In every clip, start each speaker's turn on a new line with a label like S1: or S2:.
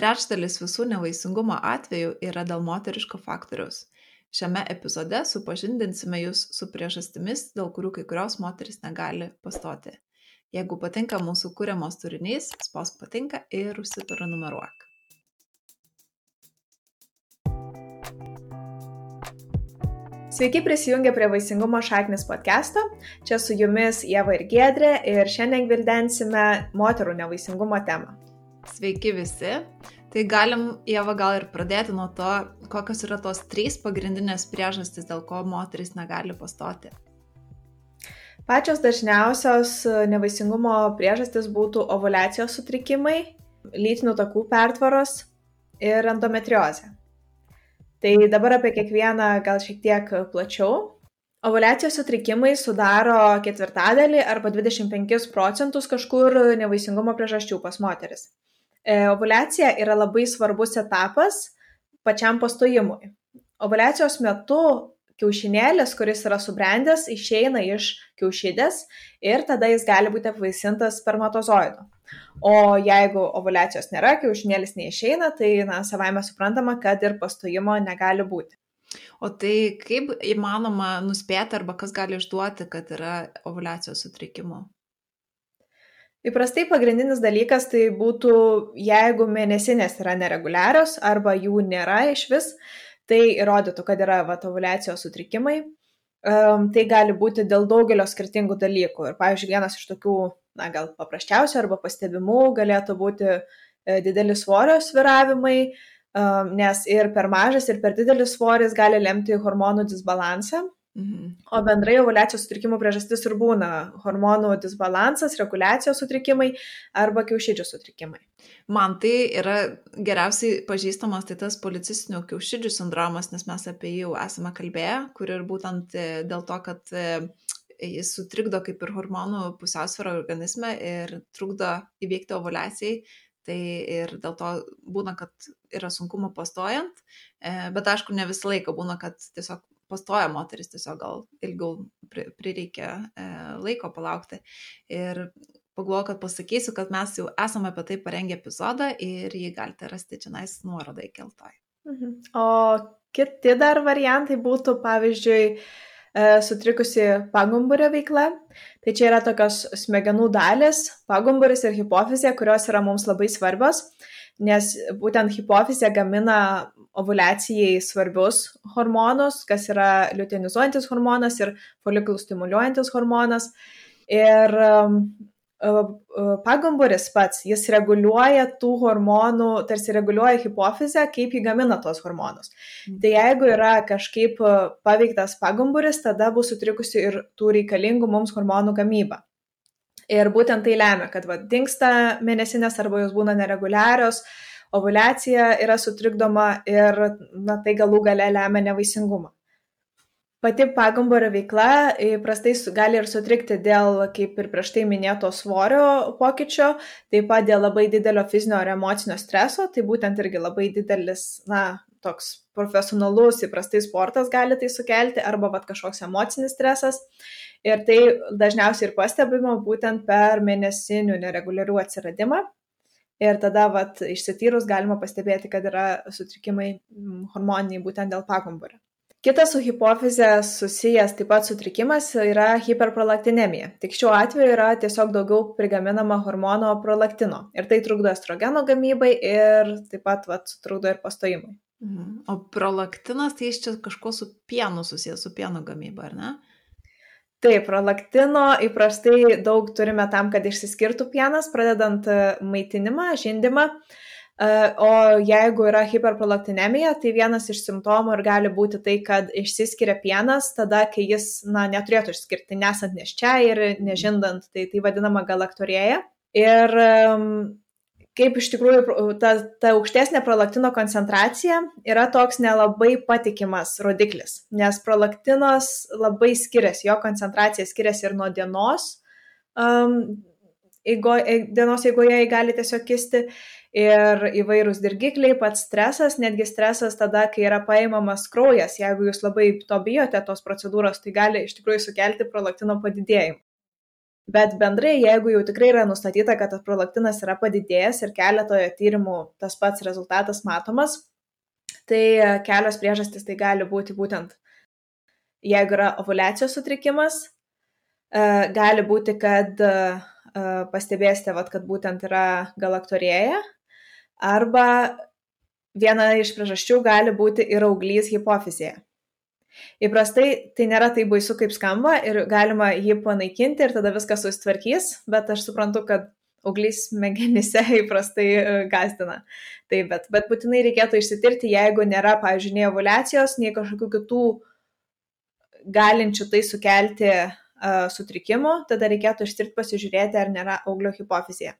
S1: Trečdalis visų nevaisingumo atvejų yra dėl moteriško faktoriaus. Šiame epizode supažindinsime jūs su priežastimis, dėl kurių kai kurios moteris negali pastoti. Jeigu patinka mūsų kūriamos turinys, spausk patinka ir užsiprenumeruok.
S2: Sveiki prisijungę prie Vaisingumo šaknis podcast'o. Čia su jumis Jeva ir Gedrė ir šiandien gvildensime moterų nevaisingumo temą.
S1: Sveiki visi. Tai galim, Jeva, gal ir pradėti nuo to, kokios yra tos trys pagrindinės priežastys, dėl ko moteris negali pastoti.
S2: Pačios dažniausios nevaisingumo priežastys būtų ovulacijos sutrikimai, lytinių takų pertvaros ir endometriozė. Tai dabar apie kiekvieną gal šiek tiek plačiau. Ovulacijos sutrikimai sudaro ketvirtadalį arba 25 procentus kažkur nevaisingumo priežasčių pas moteris. E, ovulacija yra labai svarbus etapas pačiam pastojimui. Ovulacijos metu kiaušinėlis, kuris yra subrendęs, išeina iš kiaušidės ir tada jis gali būti apvaisintas spermatozoidu. O jeigu ovulacijos nėra, kiaušinėlis neišeina, tai na, savaime suprantama, kad ir pastojimo negali būti.
S1: O tai kaip įmanoma nuspėti arba kas gali išduoti, kad yra ovulacijos sutrikimų?
S2: Įprastai pagrindinis dalykas tai būtų, jeigu mėnesinės yra nereguliarios arba jų nėra iš vis, tai įrodytų, kad yra vat, ovulacijos sutrikimai. Um, tai gali būti dėl daugelio skirtingų dalykų. Ir, pavyzdžiui, vienas iš tokių na, gal paprasčiausių arba pastebimų galėtų būti e, didelis svorio sviravimai, e, nes ir per mažas, ir per didelis svoris gali lemti hormonų disbalansą. Mhm. O bendrai ovulacijos sutrikimų priežastis ir būna hormonų disbalansas, reguliacijos sutrikimai arba kiaušidžių sutrikimai.
S1: Man tai yra geriausiai pažįstamas tai tas policistinių kiaušidžių sindromas, nes mes apie jį jau esame kalbėję, kur ir būtent e, dėl to, kad jis sutrikdo kaip ir hormonų pusiausvyrą organizme ir trukdo įveikti ovulacijai. Tai ir dėl to būna, kad yra sunkumų pastojant, e, bet aišku, ne visą laiką būna, kad tiesiog pastoja moteris, tiesiog gal ilgiau prireikia e, laiko palaukti. Ir pagalvoju, kad pasakysiu, kad mes jau esame apie tai parengę epizodą ir jį galite rasti čia nais nuorodą įkeltoj.
S2: Mhm. O kiti dar variantai būtų, pavyzdžiui, E, sutrikusi pagumburio veikla. Tai čia yra tokios smegenų dalis, pagumburis ir hipofizė, kurios yra mums labai svarbios, nes būtent hipofizė gamina ovulacijai svarbius hormonus, kas yra liutenizuojantis hormonas ir folikulų stimuliuojantis hormonas. Ir pagumburis pats, jis reguliuoja tų hormonų, tarsi reguliuoja hipofizę, kaip jį gamina tos hormonus. Mm. Tai jeigu yra kažkaip paveiktas pagumburis, tada bus sutrikusi ir tų reikalingų mums hormonų gamyba. Ir būtent tai lemia, kad va, dinksta mėnesinės arba jos būna nereguliarios, ovulacija yra sutrikdoma ir na, tai galų gale lemia nevaisingumą. Pati pagambario veikla įprastai gali ir sutrikti dėl, kaip ir prieš tai minėto, svorio pokyčio, taip pat dėl labai didelio fizinio ar emocinio streso, tai būtent irgi labai didelis, na, toks profesionalus įprastai sportas gali tai sukelti, arba vat, kažkoks emocinis stresas. Ir tai dažniausiai ir pastebima būtent per mėnesinių nereguliarių atsiradimą. Ir tada, vat, išsityrus galima pastebėti, kad yra sutrikimai hormoniniai būtent dėl pagambario. Kitas su hipofize susijęs taip pat sutrikimas yra hiperprolaktinemija. Tik šiuo atveju yra tiesiog daugiau prigaminama hormono prolaktino. Ir tai trukdo estrogeno gamybai ir taip pat vat, trukdo ir pastojimui.
S1: Mhm. O prolaktinas tai iš čia kažko su pienu susijęs, su pieno gamyba, ar ne?
S2: Taip, prolaktino įprastai daug turime tam, kad išsiskirtų pienas, pradedant maitinimą, žindimą. Uh, O jeigu yra hiperprolaktinemija, tai vienas iš simptomų ir gali būti tai, kad išsiskiria pienas tada, kai jis na, neturėtų išskirti, nesant neščia ir nežindant, tai tai vadinama galaktorėja. Ir kaip iš tikrųjų ta, ta aukštesnė prolaktino koncentracija yra toks nelabai patikimas rodiklis, nes prolaktinos labai skiriasi, jo koncentracija skiriasi ir nuo dienos, um, eigo, dienos eigoje jį gali tiesiog kisti ir įvairūs dirgikliai, pats stresas, netgi stresas tada, kai yra paimamas kraujas, jeigu jūs labai to bijote tos procedūros, tai gali iš tikrųjų sukelti prolaktino padidėjimą. Bet bendrai, jeigu jau tikrai yra nustatyta, kad tas prolaktinas yra padidėjęs ir keletoje tyrimų tas pats rezultatas matomas, tai kelios priežastys tai gali būti būtent, jeigu yra ovulacijos sutrikimas, e, gali būti, kad e, pastebėsite, vat, kad būtent yra galaktorėja, arba viena iš priežasčių gali būti ir auglys hipofizėje. Įprastai tai nėra taip baisu, kaip skamba ir galima jį panaikinti ir tada viskas susitvarkys, bet aš suprantu, kad auglys smegenyse įprastai e, gazdina. Taip, bet, bet būtinai reikėtų išsitirti, jeigu nėra, pavyzdžiui, nei ovulacijos, nei kažkokių kitų galinčių tai sukelti uh, sutrikimų, tada reikėtų ištirti pasižiūrėti, ar nėra auglio hipofizija.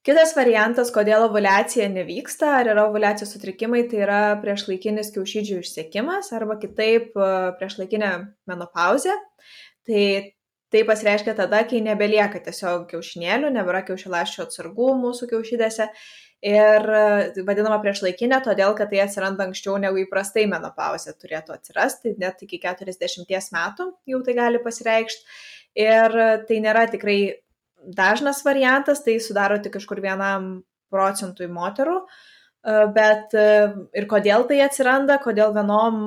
S2: Kitas variantas, kodėl ovulacija nevyksta, ar yra ovulacijos sutrikimai, tai yra priešlaikinis kiaušydžių išsiekimas arba kitaip e, priešlaikinė menopauzė. Tai tai pasireiškia tada, kai nebelieka tiesiog kiaušinėlių, nebėra kiaušilaščio atsargų mūsų kiaušydėse. Ir e, vadinama priešlaikinė, todėl kad tai atsiranda anksčiau negu įprastai menopauzė turėtų atsirasti, net iki 40 metų jau tai gali pasireikšti. Ir tai nėra tikrai dažnas variantas, tai sudaro tik kažkur vienam procentui moterų, e, bet e, ir kodėl tai atsiranda, kodėl vienom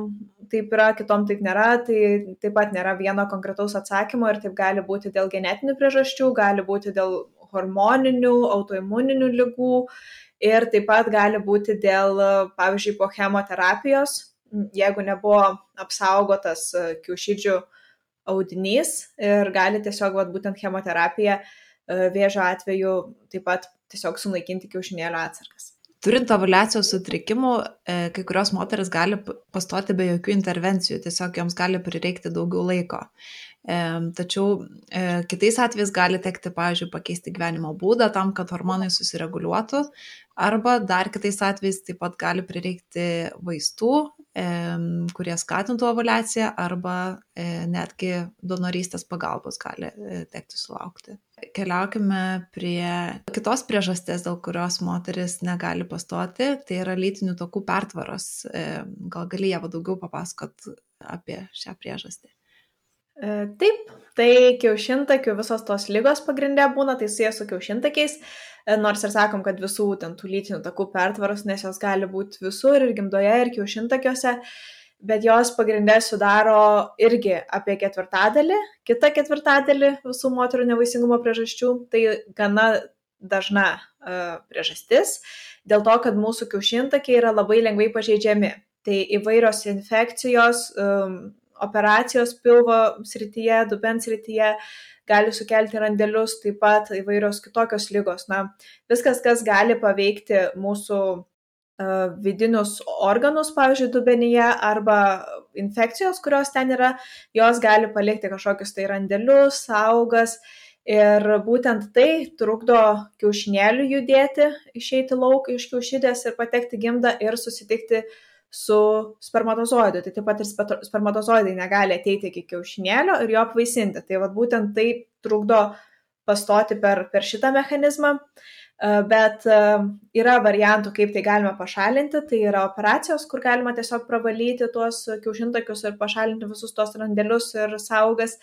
S2: taip yra, kitom taip nėra, tai taip pat nėra vieno konkretaus atsakymo ir taip gali būti dėl genetinių priežasčių, gali būti dėl hormoninių, autoimuninių lygų ir taip pat gali būti dėl, pavyzdžiui, po chemoterapijos, jeigu nebuvo apsaugotas e, kiaušydžių audinys ir gali tiesiog vat, būtent chemoterapija uh, E, vėžio atveju taip pat tiesiog sunaikinti kiaušinėlio atsargas.
S1: Turint ovulacijos sutrikimų, e, kai kurios moteris gali pastoti be jokių intervencijų, tiesiog joms gali prireikti daugiau laiko. E, tačiau kitais atvejais gali tekti, pavyzdžiui, pakeisti gyvenimo būdą tam, kad hormonai susireguliuotų, arba dar kitais atvejais taip pat gali prireikti vaistų, kurie skatintų ovulaciją, arba netgi donorystės pagalbos gali tekti sulaukti keliaukime prie kitos priežasties, dėl kurios moteris negali pastoti, tai yra lytinių tokų pertvaros. E, gal gali ją daugiau papasakot apie šią priežastį?
S2: E, taip, tai kiaušintakių visos tos lygos pagrindė būna, tai jie su kiaušintakiais, e, nors ir sakom, kad visų ten tų lytinių takų pertvaros, nes jos gali būti visur ir gimdoje, ir kiaušintakiuose. Bet jos pagrindė sudaro irgi apie ketvirtadalį, kitą ketvirtadalį visų moterų nevaisingumo priežasčių. Tai gana dažna uh, priežastis, dėl to, kad mūsų kiaušintakiai yra labai lengvai pažeidžiami. Tai įvairios infekcijos, um, operacijos pilvo srityje, dubens srityje gali sukelti randelius, taip pat įvairios kitokios lygos. Na, viskas, kas gali paveikti mūsų vidinius organus, pavyzdžiui, dubenyje arba infekcijos, kurios ten yra, jos gali palikti kažkokius tai randelius, augas ir būtent tai trukdo kiaušinėlių judėti, išeiti lauk iš kiaušidės ir patekti gimdą ir susitikti su spermatozoidu. Tai taip pat ir spermatozoidai negali ateiti iki kiaušinėlio ir jo apvaisinti. Tai vad būtent tai trukdo pastoti per, per šitą mechanizmą. Uh, Bet yra variantų, kaip tai galima pašalinti. Tai yra operacijos, kur galima tiesiog pravalyti tuos kiaušintakius ir pašalinti visus tuos randelius ir saugas.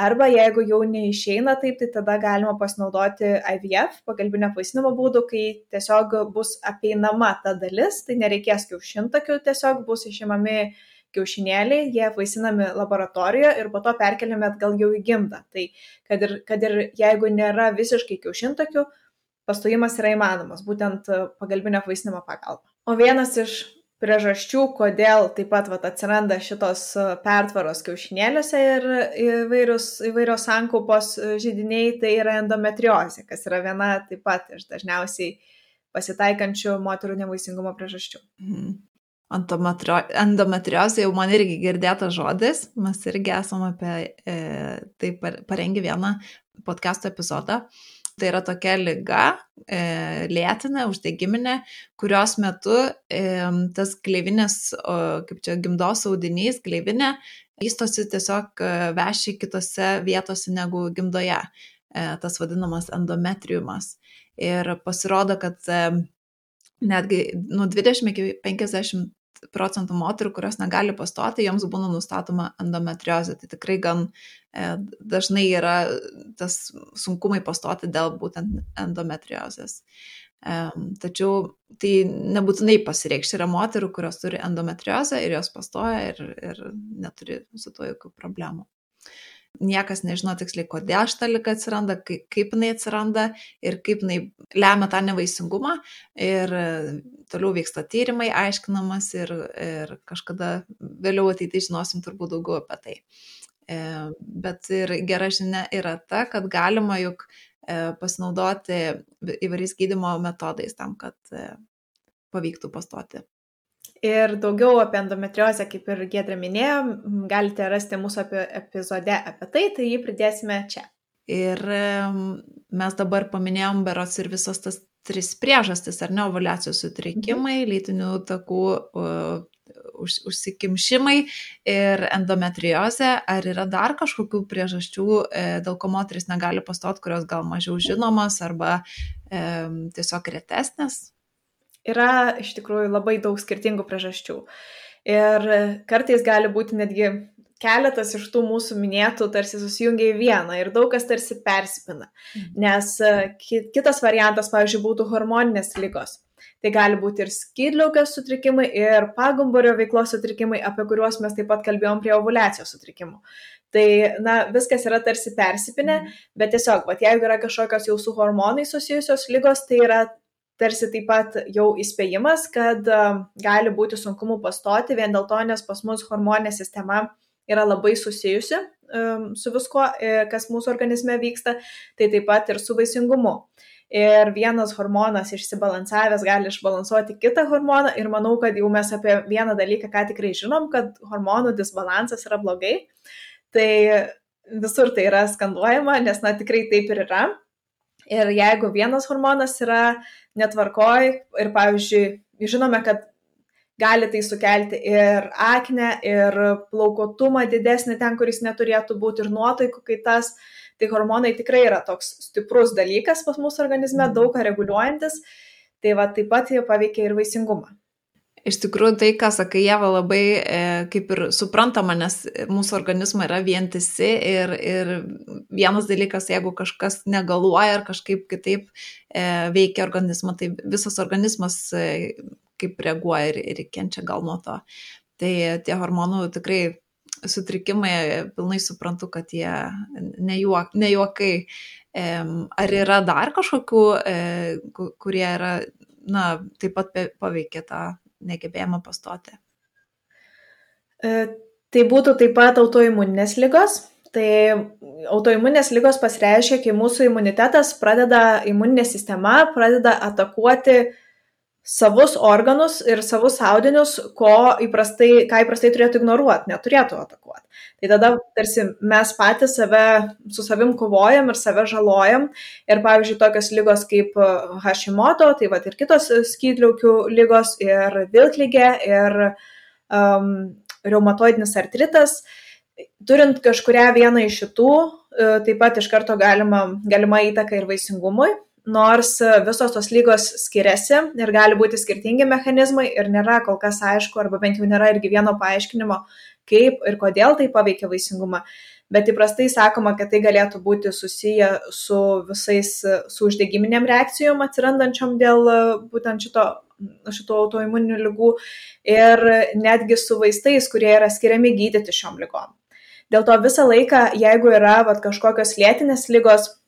S2: Arba jeigu jau neišeina taip, tai tada galima pasinaudoti IVF, pagalbinio apvaisinimo būdų, kai tiesiog bus apeinama ta dalis, tai nereikės kiaušintakių, tiesiog bus išimami kiaušinėliai, jie apvaisinami laboratorijoje ir po to perkeliami atgal jau į gimdą. Tai kad ir, kad ir jeigu nėra visiškai kiaušintakių, pastojimas yra įmanomas, būtent e, pagalbinio apvaisinimo pagalba. O vienas iš priežasčių, kodėl taip pat vat, atsiranda šitos e, pertvaros kiaušinėliuose ir įvairius, įvairios sankaupos e, žydiniai, tai yra endometriozė, kas yra viena taip pat iš dažniausiai pasitaikančių moterų nevaisingumo priežasčių. Mhm.
S1: Endometriozė jau man irgi girdėtas žodis, mes irgi esame apie e, tai parengę vieną podcast'o epizodą. E, Tai yra tokia lyga, e, lėtinė, uždegiminė, kurios metu e, tas gleivinės, o, kaip čia gimdos audinys, gleivinė, vystosi tiesiog e, vešiai kitose vietose negu gimdoje, e, tas vadinamas endometriumas. Ir pasirodo, kad e, netgi nuo 20 iki 50 procentų moterų, kurios negali pastoti, joms būna nustatoma endometriozė. Tai tikrai gan e, dažnai yra tas sunkumai pastoti dėl būtent endometriozės. E, tačiau tai nebūtinai pasireikš. Yra moterų, kurios turi endometriozę ir jos pastoja ir, ir neturi su to jokių problemų niekas nežino tiksliai, kodėl šita lyga atsiranda, kaip jinai atsiranda ir kaip jinai lemia tą nevaisingumą. Ir e, toliau vyksta tyrimai, aiškinamas ir, ir kažkada vėliau ateitai žinosim turbūt daugiau apie tai. E, bet ir gera žinia yra ta, kad galima juk e, pasinaudoti įvairiais gydimo metodais tam, kad pavyktų pastoti.
S2: Ir daugiau apie endometriozę, kaip ir Gedra minėjo, galite rasti mūsų apie, epizode apie tai, tai jį pridėsime čia.
S1: Ir mes dabar paminėjom berots ir visas tas tris priežastis, ar ne, ovulacijos sutrikimai, mhm. lytinių takų už, užsikimšimai ir endometriozė. Ar yra dar kažkokių priežasčių, e, dėl ko moteris negali pastot, kurios gal mažiau žinomas arba e, tiesiog retesnės?
S2: Yra iš tikrųjų labai daug skirtingų priežasčių. Ir kartais gali būti netgi keletas iš tų mūsų minėtų tarsi susijungia į vieną ir daug kas tarsi persipina. Mhm. Nes e, kitas variantas, pavyzdžiui, būtų hormoninės lygos. Tai gali būti ir skydliaukės sutrikimai, ir pagumburio veiklos sutrikimai, apie kuriuos mes taip pat kalbėjom prie ovulacijos sutrikimų. Tai, na, viskas yra tarsi persipinę, mm. bet tiesiog, va, jeigu yra kažkokios jau su hormonai susijusios lygos, tai yra tarsi taip pat jau įspėjimas, kad gali būti sunkumų pastoti vien dėl to, nes pas mus hormoninė sistema yra labai susijusi um, su viskuo, e, kas mūsų organizme vyksta, tai taip pat ir su vaisingumu. Ir vienas hormonas išsibalansavęs gali išbalansuoti kitą hormoną ir manau, kad jau mes apie vieną dalyką ką tikrai žinom, kad hormonų disbalansas yra blogai. Tai visur tai yra skanduojama, nes na tikrai taip ir yra. Ir jeigu vienas hormonas yra netvarkoj ir, pavyzdžiui, žinome, kad gali tai sukelti ir akne, ir plaukotumą didesnį ten, kuris neturėtų būti, ir nuotaikų kaitas, tai hormonai tikrai yra toks stiprus dalykas pas mūsų organizme, mhm. daug ką reguliuojantis, tai va taip pat jie paveikia ir vaisingumą.
S1: Iš tikrųjų, tai, ką sakai, Jeva, labai e, kaip ir suprantama, nes mūsų organizmai yra vientisi ir, ir vienas dalykas, jeigu kažkas negaluoja ar kažkaip kitaip e, veikia organizmą, tai visas organizmas e, kaip reaguoja ir, ir kenčia gal nuo to. Tai tie hormonų tikrai sutrikimai, pilnai suprantu, kad jie nejuok, nejuokai. E, ar yra dar kažkokių, e, kurie yra, na, taip pat paveikia tą negebėjimą pastoti.
S2: E, tai būtų taip pat autoimuninės lygos. Tai autoimuninės lygos pasireiškia, kai mūsų imunitetas pradeda, imuninė sistema pradeda atakuoti savus organus ir savus audinius, ko įprastai, ką įprastai turėtų ignoruoti, neturėtų atakuoti. Tai tada tarsi mes patys save, su savim kovojam ir save žalojam. Ir pavyzdžiui, tokios lygos kaip Hashimoto, tai va ir kitos skydliaukių lygos, ir vilklygė, ir um, reumatoidinis artritas. Turint kažkuria vieną iš šitų, e, taip pat iš karto galima, galima įtaka ir vaisingumui nors visos tos lygos skiriasi ir gali būti skirtingi mechanizmai ir nėra kol kas aišku, arba bent jau nėra irgi vieno paaiškinimo, kaip ir kodėl tai paveikia vaisingumą. Bet įprastai sakoma, kad tai galėtų būti susiję su visais, su uždegiminiam reakcijom atsirandančiom dėl būtent šito, šito autoimuninių lygų ir netgi su vaistais, kurie yra skiriami gydyti šiom lygom. Dėl to visą laiką, jeigu yra vat, kažkokios lėtinės lygos, E,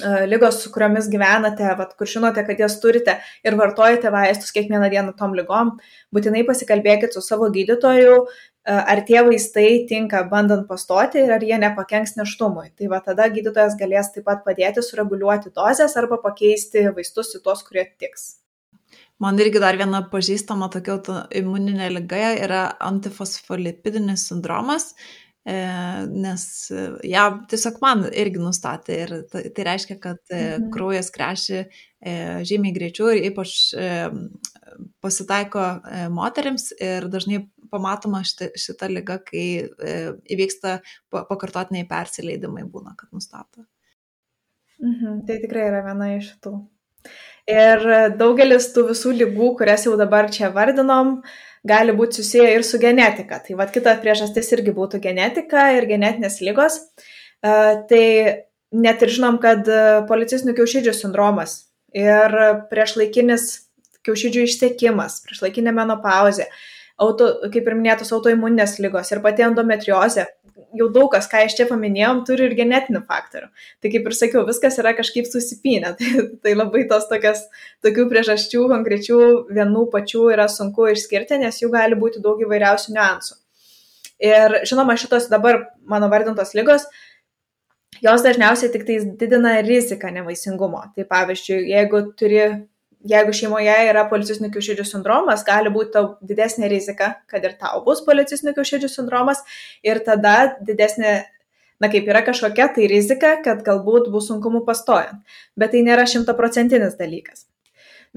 S2: lygos, su kuriomis gyvenate, vat, kur žinote, kad jas turite ir vartojate vaistus kiekvieną dieną tom lygom, būtinai pasikalbėkit su savo gydytoju, e, ar tie vaistai tinka bandant pastoti ir ar jie nepakenks neštumui. Tai va tada gydytojas galės taip pat padėti sureguliuoti dozes arba pakeisti vaistus į tos, kurie tiks.
S1: Man irgi dar viena pažįstama tokia imuninė lyga yra antifosfolipidinis sindromas E, nes e, ją tiesiog man irgi nustatė ir tai, reiškia, kad e, mhm. kraujas kreši žymiai greičiau ir ypač pasitaiko moteriams ir dažnai pamatoma šita, šita lyga, kai įvyksta pakartotiniai persileidimai būna, kad nustato.
S2: Mhm, tai tikrai yra viena iš tų. Ir daugelis tų visų lygų, kurias jau dabar čia vardinom, gali būti susiję ir su genetika. Tai vad kita priežastis irgi būtų genetika ir genetinės lygos. Tai net ir žinom, kad policistinių kiaušidžių sindromas ir priešlaikinis kiaušidžių išsekimas, priešlaikinė menopauzė, auto, kaip ir minėtos autoimuninės lygos ir pati endometriozė, jau daug kas, ką iš čia paminėjom, turi ir genetinių faktorių. Tai kaip ir sakiau, viskas yra kažkaip susipinę. Tai, tai labai tos tokias, tokių priežasčių konkrečių vienų pačių yra sunku išskirti, nes jų gali būti daug įvairiausių niuansų. Ir žinoma, šitos dabar mano vardintos lygos, jos dažniausiai tik tai didina riziką nevaisingumo. Tai pavyzdžiui, jeigu turi jeigu šeimoje yra policistinių kiaušidžių sindromas, gali būti tau didesnė rizika, kad ir tau bus policistinių kiaušidžių sindromas ir tada didesnė, na kaip yra kažkokia tai rizika, kad galbūt bus sunkumų pastojant. Bet tai nėra šimtaprocentinis dalykas.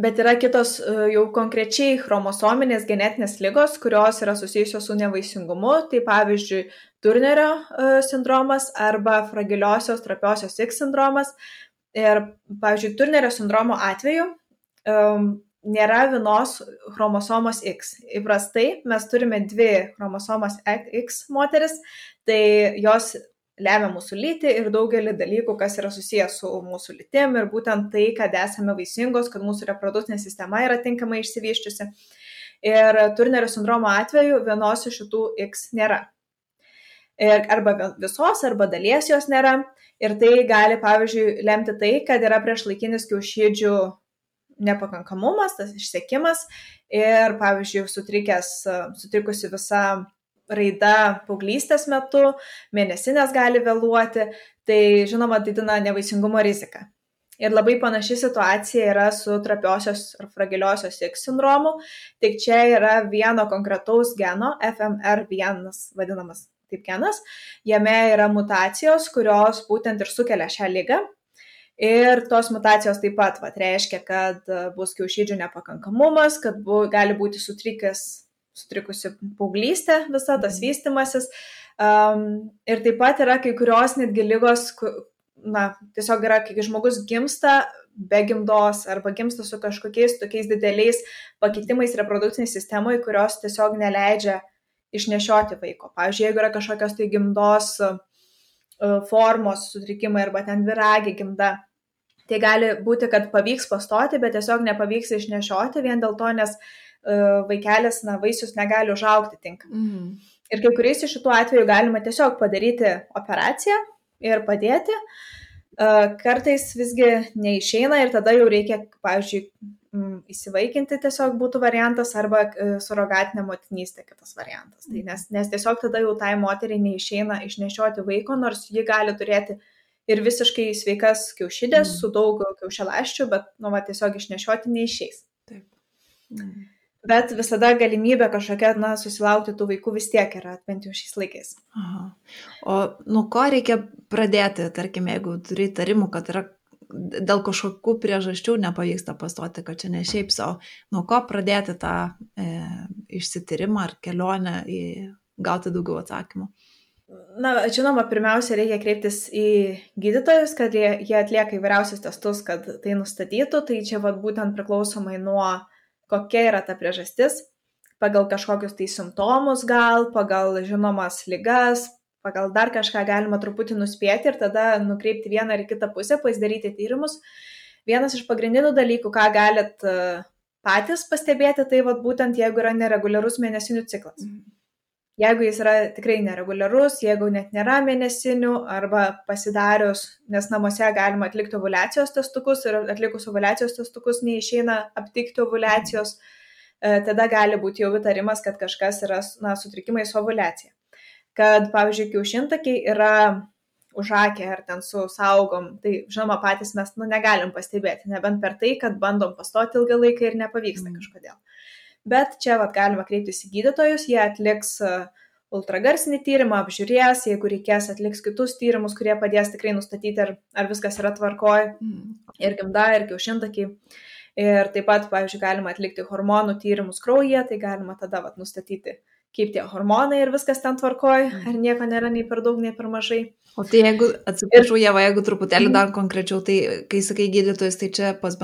S2: Bet yra kitos e, jau konkrečiai chromosominės genetinės lygos, kurios yra susijusios su nevaisingumu. Tai pavyzdžiui, Turnerio e, sindromas arba fragiliosios trapiosios X sindromas. Ir, pavyzdžiui, Turnerio sindromo atveju um, nėra vienos chromosomos X. Įprastai mes turime dvi chromosomas X moteris, tai jos lemia mūsų lytį ir daugelį dalykų, kas yra susijęs su mūsų lytim ir būtent tai, kad esame vaisingos, kad mūsų reprodukcinė sistema yra tinkamai išsivyščiusi. Ir Turnerio sindromo atveju vienos iš šitų X nėra. Ir arba visos, arba dalies jos nėra. Ir tai gali, pavyzdžiui, lemti tai, kad yra priešlaikinis kiaušydžių nepakankamumas, tas išsekimas. Ir, pavyzdžiui, sutrikęs, sutrikusi visa raida paauglystės metu, mėnesinės gali vėluoti, tai žinoma didina nevaisingumo riziką. Ir labai panaši situacija yra su trapiosios ar fragiliosios X sindromu, tik čia yra vieno konkretaus geno, FMR1 vadinamas taip genas, jame yra mutacijos, kurios būtent ir sukelia šią lygą Ir tos mutacijos taip pat vat, reiškia, kad e, bus kiaušydžių nepakankamumas, kad bu, gali būti sutrikęs, sutrikusi paauglystė, visa tas mhm. vystimasis. Um, ir taip pat yra kai kurios netgi lygos, na, tiesiog yra, kai žmogus gimsta be gimdos arba gimsta su kažkokiais tokiais dideliais pakitimais reprodukciniai sistemoje, kurios tiesiog neleidžia išnešioti vaiko. Pavyzdžiui, jeigu yra kažkokios tai gimdos uh, formos sutrikimai arba ten viragi gimda, Tai gali būti, kad pavyks pastoti, bet tiesiog nepavyks išnešioti vien dėl to, nes uh, vaikelis, na, vaisius negali užaukti tinkamai. Mhm. Ir kai kuriais iš šitų atvejų galima tiesiog padaryti operaciją ir padėti. Uh, kartais visgi neišeina ir tada jau reikia, pavyzdžiui, įsivaikinti tiesiog būtų variantas arba uh, surogatinė motinystė kitas variantas. Tai nes, nes tiesiog tada jau tai moteriai neišeina išnešioti vaiko, nors ji gali turėti ir visiškai sveikas kiaušidės mm. su daug kiaušialaščių, bet, nu, va, tiesiog išnešioti neišeis. Taip. Mm. Bet visada galimybė kažkokia, na, susilaukti tų vaikų vis tiek yra, bent jau šiais laikais.
S1: Aha. O nuo ko reikia pradėti, tarkim, jeigu turi įtarimų, kad yra dėl kažkokių priežasčių nepavyksta pastoti, kad čia ne šiaip savo, nuo ko pradėti tą e, išsitirimą ar kelionę į gauti daugiau atsakymų?
S2: Na, žinoma, pirmiausia, reikia kreiptis į gydytojus, kad jie, jie atlieka įvairiausius testus, kad tai nustatytų. Tai čia vad būtent priklausomai nuo kokia yra ta priežastis, pagal kažkokius tai simptomus gal, pagal žinomas lygas, pagal dar kažką galima truputį nuspėti ir tada nukreipti vieną ar kitą pusę, pasidaryti tyrimus. Vienas iš pagrindinių dalykų, ką galit patys pastebėti, tai vad būtent jeigu yra nereguliarus mėnesinių ciklas. Mhm Jeigu jis yra tikrai nereguliarus, jeigu net nėra mėnesinių arba pasidarius, nes namuose galima atlikti ovulacijos testukus ir atlikus ovulacijos testukus neišeina aptikti ovulacijos, e, tada gali būti jau įtarimas, kad kažkas yra na, sutrikimai su ovulacija. Kad, pavyzdžiui, kiaušintakiai yra užakę ar ten su saugom, tai žinoma patys mes nu, negalim pastebėti, nebent per tai, kad bandom pastoti ilgą laiką ir nepavyksta mm. kažkodėl bet čia vat, galima kreiptis į gydytojus, jie atliks e, ultragarsinį tyrimą, apžiūrės, jeigu reikės, atliks kitus tyrimus, kurie padės tikrai nustatyti, ar, ar viskas yra tvarkoje, mm. ir gimda, ir kiaušintakiai. Ir taip pat, pavyzdžiui, galima atlikti hormonų tyrimus kraujyje, tai galima tada vat, nustatyti, kaip tie hormonai ir viskas ten tvarkoja, mm. ar nieko nėra nei per daug, nei per mažai.
S1: O tai jeigu, atsiprašau, ir... Jeva, jeigu truputėlį mhm. dar konkrečiau, tai kai sakai gydytojas, tai čia pas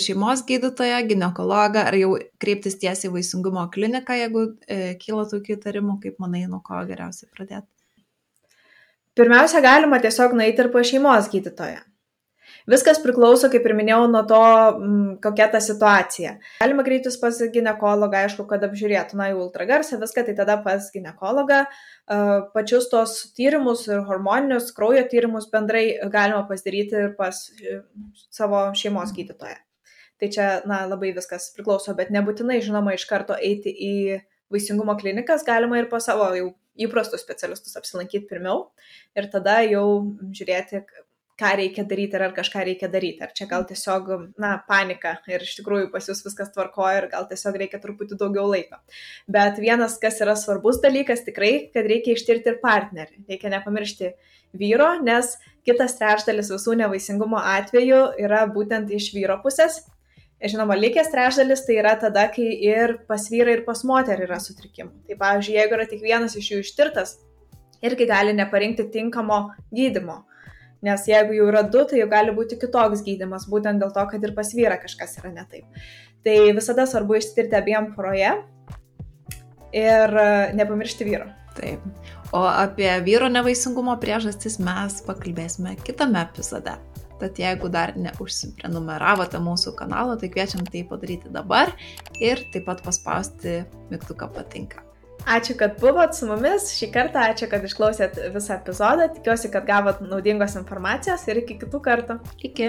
S1: šeimos gydytoją, gynekologą, ar jau kreiptis tiesiai į vaisingumo kliniką, jeigu e, kyla tokių įtarimų, kaip manai, nuo ko geriausiai pradėti?
S2: Pirmiausia, galima tiesiog nueiti ir pas šeimos gydytoją. Viskas priklauso, kaip ir minėjau, nuo to, mm, kokia ta situacija. Galima kreiptis pas gynekologą, aišku, kad apžiūrėtų, na, į ultragarsą, viską, tai tada pas gynekologą. Pačius tos tyrimus ir hormoninius kraujo tyrimus bendrai galima pasidaryti ir pas e, savo šeimos gydytoją. Tai čia, na, labai viskas priklauso, bet nebūtinai, žinoma, iš karto eiti į vaisingumo klinikas, galima ir po savo jau įprastus specialistus apsilankyti pirmiau ir tada jau žiūrėti, ką reikia daryti ir ar kažką reikia daryti. Ar čia gal tiesiog, na, panika ir iš tikrųjų pas jūs viskas tvarkoja ir gal tiesiog reikia truputį daugiau laiko. Bet vienas, kas yra svarbus dalykas, tikrai, kad reikia ištirti ir partnerį. Reikia nepamiršti vyro, nes kitas trečdalis visų nevaisingumo atvejų yra būtent iš vyro pusės. Žinoma, likęs trečdalis tai yra tada, kai ir pas vyrą, ir pas moterį yra sutrikimų. Tai pavyzdžiui, jeigu yra tik vienas iš jų ištirtas, irgi gali neparinkti tinkamo gydimo. Nes jeigu jau yra du, tai jau gali būti kitoks gydimas, būtent dėl to, kad ir pas vyrą kažkas yra ne taip. Tai visada svarbu ištirti abiem poroje ir e, nepamiršti vyro.
S1: Taip. O apie vyro nevaisingumo priežastis mes pakalbėsime kitame epizode. Tad jeigu dar neužsiprenumeravote mūsų kanalą, tai kviečiam tai padaryti dabar ir taip pat paspausti mygtuką patinka.
S2: Ačiū, kad buvot su mumis šį kartą, ačiū, kad išklausėt visą epizodą, tikiuosi, kad gavot naudingos informacijos ir iki kitų kartų.
S1: Iki.